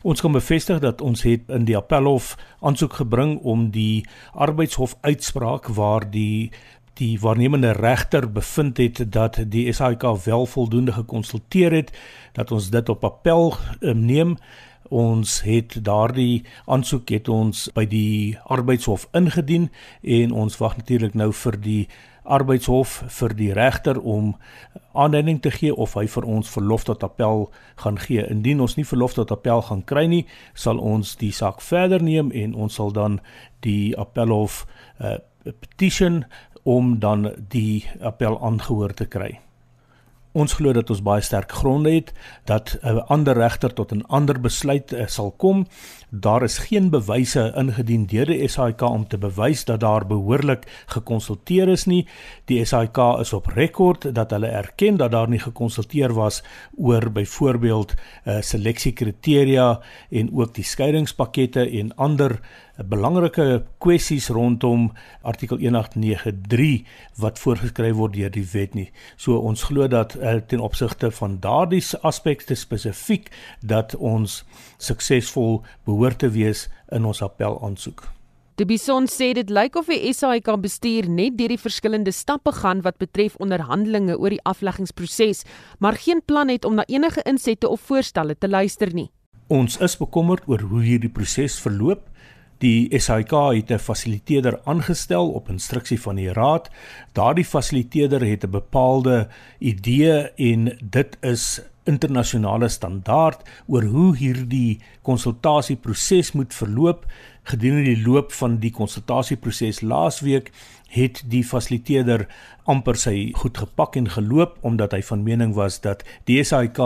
Ons kan bevestig dat ons het in die appelhof aansoek gebring om die arbeidshof uitspraak waar die die waarnemende regter bevind het dat die SAIK wel voldoende gekonsulteer het dat ons dit op appel um, neem ons het daardie aansoek het ons by die arbeidshof ingedien en ons wag natuurlik nou vir die arbeidshof vir die regter om aanduiding te gee of hy vir ons verlof tot appel gaan gee. Indien ons nie verlof tot appel gaan kry nie, sal ons die saak verder neem en ons sal dan die appelhof uh, petition om dan die appel aangehoor te kry. Ons glo dat ons baie sterk gronde het dat 'n ander regter tot 'n ander besluit uh, sal kom. Daar is geen bewyse ingedien deur die SAIK om te bewys dat daar behoorlik gekonsulteer is nie. Die SAIK is op rekord dat hulle erken dat daar nie gekonsulteer was oor byvoorbeeld uh, seleksiekriteria en ook die skeidingspakkette en ander 'n belangrike kwessies rondom artikel 1893 wat voorgeskryf word deur die wet nie. So ons glo dat uh, ten opsigte van daardie aspekte spesifiek dat ons suksesvol behoort te wees in ons appel aansoek. Die Bison sê dit lyk of die SAIK bestuur net deur die verskillende stappe gaan wat betref onderhandelinge oor die afleggingsproses, maar geen plan het om na enige insette of voorstelle te luister nie. Ons is bekommerd oor hoe hierdie proses verloop. Die SAIK het 'n fasiliteerder aangestel op instruksie van die raad. Daardie fasiliteerder het 'n bepaalde idee en dit is internasionale standaard oor hoe hierdie konsultasieproses moet verloop gedurende die loop van die konsultasieproses laasweek het die fasiliteerder amper sy goed gepak en geloop omdat hy van mening was dat die SAIK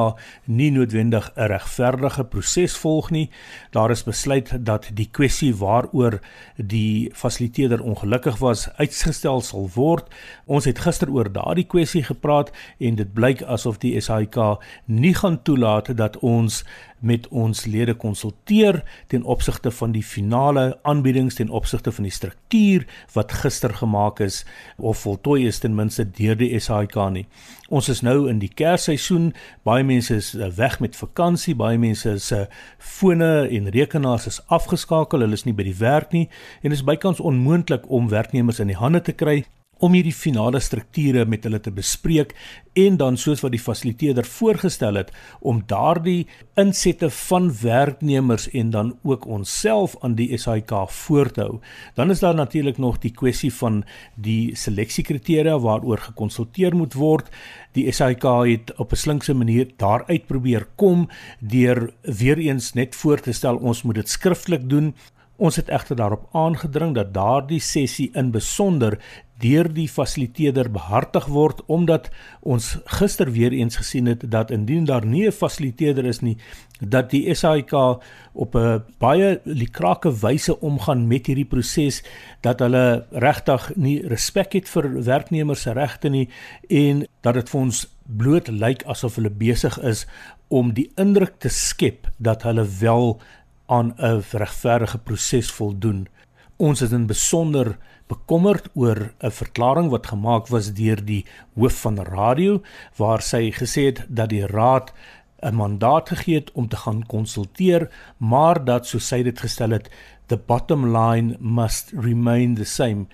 nie noodwendig 'n regverdige proses volg nie. Daar is besluit dat die kwessie waaroor die fasiliteerder ongelukkig was uitgestel sal word. Ons het gister oor daardie kwessie gepraat en dit blyk asof die SAIK nie gaan toelaat dat ons met ons lede konsulteer ten opsigte van die finale aanbiedings ten opsigte van die struktuur wat gister gemaak is of voltooi is ten minste deur die SAIK nie. Ons is nou in die Kersseisoen. Baie mense is eh, weg met vakansie, baie mense se eh, fone en rekenaars is afgeskakel. Hulle is nie by die werk nie en dit is bykans onmoontlik om werknemers in die hande te kry om hierdie finale strukture met hulle te bespreek en dan soos wat die fasiliteerder voorgestel het om daardie insette van werknemers en dan ook onsself aan die SAIK voor te hou. Dan is daar natuurlik nog die kwessie van die seleksiekriteria waaroor gekonsulteer moet word. Die SAIK het op 'n slinkse manier daaruit probeer kom deur weer eens net voor te stel ons moet dit skriftelik doen. Ons het egter daarop aangedring dat daardie sessie in besonder deur die fasiliteerder behartig word omdat ons gister weer eens gesien het dat indien daar nie 'n fasiliteerder is nie dat die SAIK op 'n baie likrake wyse omgaan met hierdie proses dat hulle regtig nie respek het vir werknemers se regte nie en dat dit vir ons bloot lyk asof hulle besig is om die indruk te skep dat hulle wel aan 'n regverdige proses voldoen. Ons is in besonder bekommerd oor 'n verklaring wat gemaak was deur die hoof van radio waar sy gesê het dat die raad 'n mandaat gegee het om te gaan konsulteer, maar dat so sy dit gestel het, the bottom line must remain the same.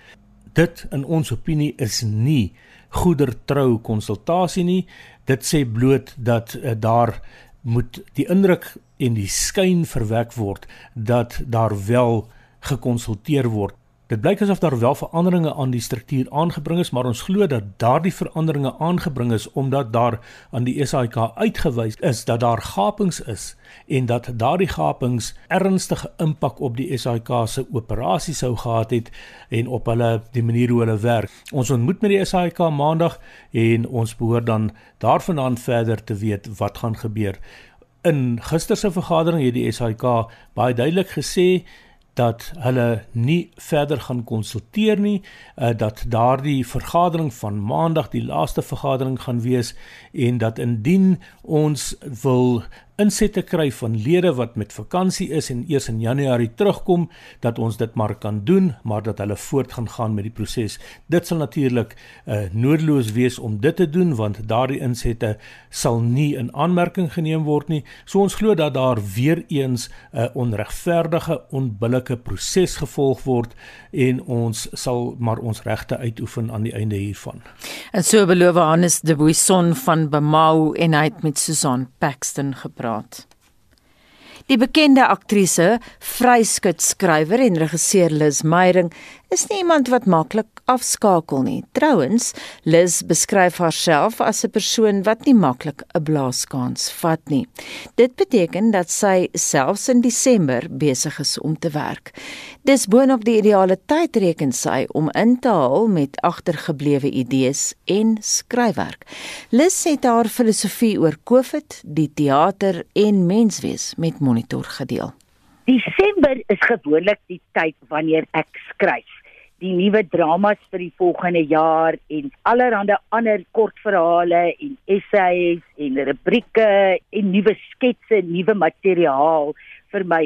Dit in ons opinie is nie goedertrou konsultasie nie. Dit sê bloot dat uh, daar moet die indruk en die skyn verwek word dat daar wel gekonsulteer word Dit blyk asof daar wel veranderinge aan die struktuur aangebring is, maar ons glo dat daardie veranderinge aangebring is omdat daar aan die SAIK uitgewys is dat daar gapings is en dat daardie gapings ernstige impak op die SAIK se operasie sou gehad het en op hulle die manier hoe hulle werk. Ons ontmoet met die SAIK maandag en ons behoort dan daarvandaan verder te weet wat gaan gebeur In gister se vergadering het die SAIK baie duidelik gesê dat hulle nie verder gaan konsulteer nie uh, dat daardie vergadering van maandag die laaste vergadering gaan wees en dat indien ons wil insette kry van lede wat met vakansie is en eers in Januarie terugkom dat ons dit maar kan doen maar dat hulle voort gaan gaan met die proses. Dit sal natuurlik uh, noodloos wees om dit te doen want daardie insette sal nie in aanmerking geneem word nie. So ons glo dat daar weer eens 'n uh, onregverdige, onbillike proses gevolg word en ons sal maar ons regte uitoefen aan die einde hiervan. En so beloof Hannes de Buisson van Bemau en hy het met Susan Paxton gepraat praat. Die bekende aktrise, vryskutskrywer en regisseur Liz Meyering is nie iemand wat maklik afskakel nie. Trouwens, Liz beskryf haarself as 'n persoon wat nie maklik 'n blaaskans vat nie. Dit beteken dat sy selfs in Desember besig is om te werk. Dis boonop die ideale tyd reken sy om in te haal met agtergeblewe idees en skryfwerk. Liz het haar filosofie oor COVID, die teater en menswees met Monitor gedeel. Desember is gewoonlik die tyd wanneer ek skryf die nuwe dramas vir die volgende jaar en allerlei ander kortverhale en essays en rubrieke en nuwe sketse, nuwe materiaal vir my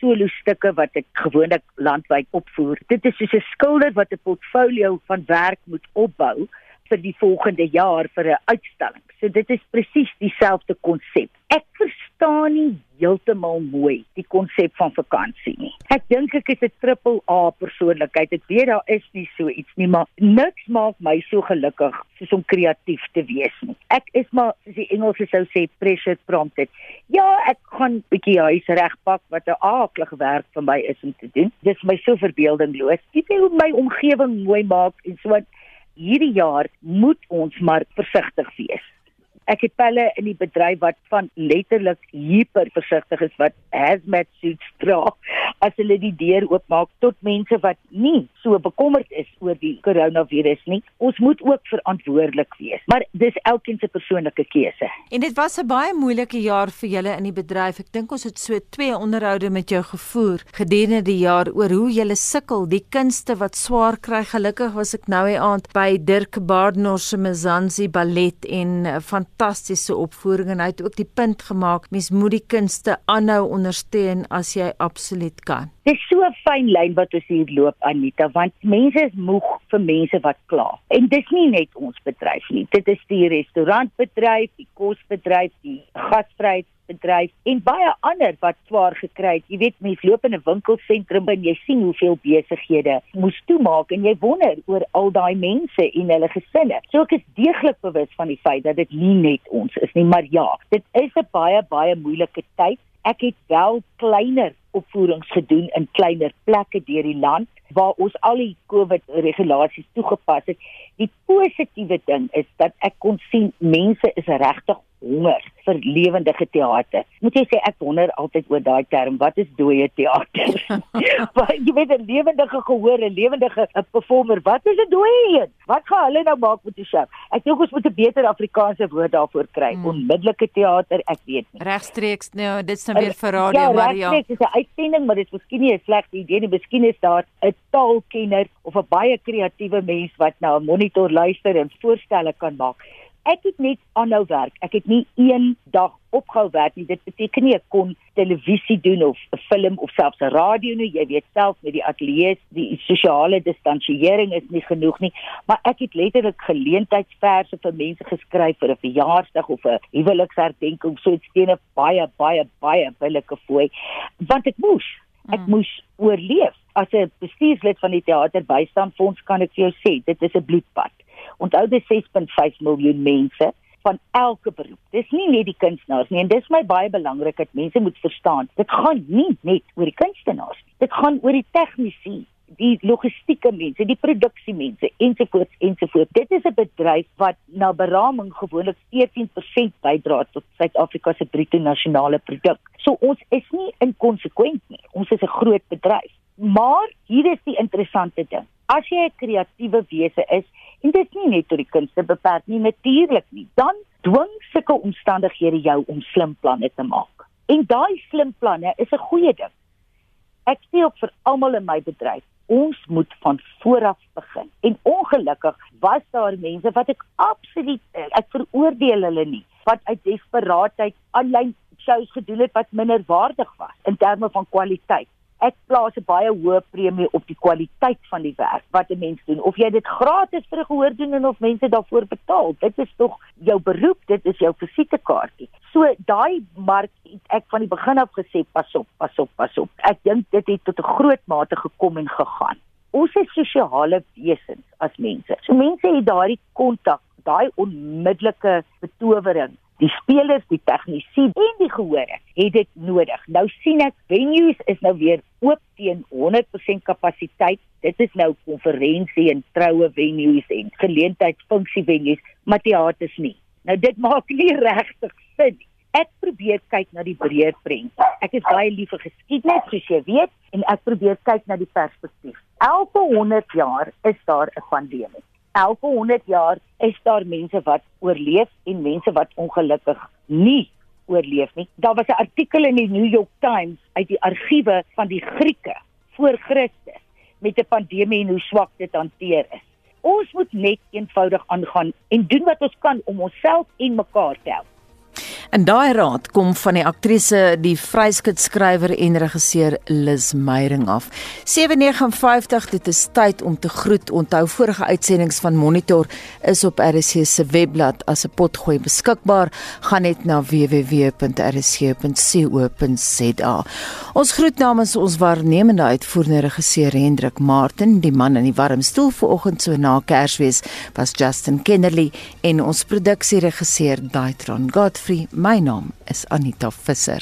solo stukke wat ek gewoonlik landwyd opvoer. Dit is soos 'n skilder wat 'n portfolio van werk moet opbou vir die volgende jaar vir 'n uitstalling. So dit is presies dieselfde konsep. Ek verstaan nie heeltemal mooi die konsep van vakansie nie. Ek dink ek is 'n triple A persoonlikheid. Ek weet daar is nie so iets nie, maar niks maak my so gelukkig soos om kreatief te wees nie. Ek is maar soos die Engelse sou sê pressure prompted. Ja, ek gaan bietjie huis regpak wat 'n aaklige werk vir my is om te doen. Dis my so verbeeldingloos. Ek wil my omgewing mooi maak en so hierdie jaar moet ons maar versigtig wees. Ek het pelle in die bedryf wat van letterlik hyper versigtig is wat hazmat suits dra as hulle die deur oopmaak tot mense wat nie so bekommerd is oor die koronavirus nie. Ons moet ook verantwoordelik wees, maar dis elkeen se persoonlike keuse. En dit was 'n baie moeilike jaar vir julle in die bedryf. Ek dink ons het so twee onderhoude met jou gevoer gedurende die jaar oor hoe julle sukkel, die kunste wat swaar kry. Gelukkig was ek nou die aand by Dirk Bardner se Mzansi ballet en van fantastiese opvoering en hy het ook die punt gemaak mens moet die kunste aanhou ondersteun as jy absoluut kan. Dis so 'n fyn lyn wat ons hier loop Anita want mense is moeg vir mense wat kla. En dis nie net ons bedryf nie. Dit is die restaurantbedryf, die kosbedryf, die gasvryheid bedryf en baie ander wat swaar gekry het. Jy weet mense loop in 'n winkelsentrum en jy sien hoeveel besighede moes toemaak en jy wonder oor al daai mense en hulle gesinne. So ek is deeglik bewus van die feit dat dit nie net ons is nie, maar ja, dit is 'n baie baie moeilike tyd. Ek het wel kleiner opvoerings gedoen in kleiner plekke deur die land waar ons al die COVID regulasies toegepas het. Die positiewe ding is dat ek kon sien mense is regtig honger vir lewendige teater. Moet jy sê ek wonder altyd oor daai term, wat is dooie teater? Want jy weet 'n lewendige gehoor, 'n lewendige 'n performer, wat is 'n dooie een? Wat gaan hulle nou maak met die show? Ek dink ons moet 'n beter Afrikaanse woord daarvoor kry. Hmm. Onmiddellike teater, ek weet nie. Regstreeks nou, dit is nou weer vir radio, ja, Maria. Ja, dit is 'n uitsending, maar dit is miskien nie 'n slegte idee nie. Miskien is daar 'n taalkenner of 'n baie kreatiewe mens wat nou 'n monitor luister en voorstelle kan maak. Ek het net aanhou werk. Ek het nie een dag opgehou werk nie. Dit beteken nie ek kon televisie doen of 'n film of selfs 'n radio nie. Jy weet self met die ateljee, die sosiale distansiering is nie genoeg nie. Maar ek het letterlik geleentheidsverse vir mense geskryf vir 'n verjaarsdag of 'n huweliksherdenking, so iets teen 'n baie baie baie billike fooi, want ek moes ek mm. moes oorleef. As 'n bestuurslid van die teaterbystandfonds kan ek vir jou sê, dit is 'n bloedpad. Onthou dis 6.5 miljoen mense van elke beroep. Dis nie net die kunstenaars nie en dis my baie belangrik dat mense moet verstaan. Dit gaan nie net oor die kunstenaars nie. Dit gaan oor die tegnisi, die logistieke mense, die produksiemense ensovoorts ensovoorts. Dit is 'n bedryf wat na beraming gewoonlik 14% bydra tot Suid-Afrika se bruto nasionale produk. So ons is nie inkonsekwent nie. Ons is 'n groot bedryf. Maar hier is die interessante ding. As jy 'n kreatiewe wese is, en dit is nie net tot die kunste beperk nie, natuurlik nie. Dan dwing sulke omstandighede jou om slim planne te maak. En daai slim planne is 'n goeie ding. Ek sê ook vir almal in my bedryf, ons moet van vooraf begin. En ongelukkig was daar mense wat ek absoluut ek veroordeel hulle nie, wat uit desperaatheid aanlyn shows gedoen het wat minder waardig was in terme van kwaliteit ek plaas 'n baie hoë premie op die kwaliteit van die werk wat 'n mens doen. Of jy dit gratis vir gehoor doen en of mense daarvoor betaal, dit is tog jou beroep, dit is jou visitekaartjie. So daai mark het ek van die begin af gesê pas op, pas op, pas op. Ek dink dit het tot 'n groot mate gekom en gegaan. Ons is sosiale wesens as mense. So mense het daardie kontak, daai onmiddellike betowering die spelers, die tegnisi en die gehore het dit nodig. Nou sien ek venues is nou weer oop teen 100% kapasiteit. Dit is nou konferensie en troue venues en geleentheidsfunksie venues, maar teaters nie. Nou dit maak nie regtig sin nie. Ek probeer kyk na die breër prent. Ek is baie lief vir geskiedenis, soos jy weet, en ek probeer kyk na die perspektief. Elke 100 jaar is daar 'n pandemie elke 100 jaar is daar mense wat oorleef en mense wat ongelukkig nie oorleef nie. Daar was 'n artikel in die New York Times uit die argiewe van die Grieke voor Christus met 'n pandemie en hoe swak dit hanteer is. Ons moet net eenvoudig aangaan en doen wat ons kan om onsself en mekaar te help. In daai raad kom van die aktrise, die vryskutskrywer en regisseur Lis Meyering af. 759 dit is tyd om te groet. Onthou vorige uitsendings van Monitor is op RC se webblad as 'n potgooi beskikbaar. Gaan net na www.rc.co.za. Ons groet namens ons waarnemende uitvoerende regisseur Hendrik Martin, die man in die warm stoel vanoggend so na Kersfees was Justin Kennerly en ons produksieregisseur Daitron Godfrey My naam is Anita Visser.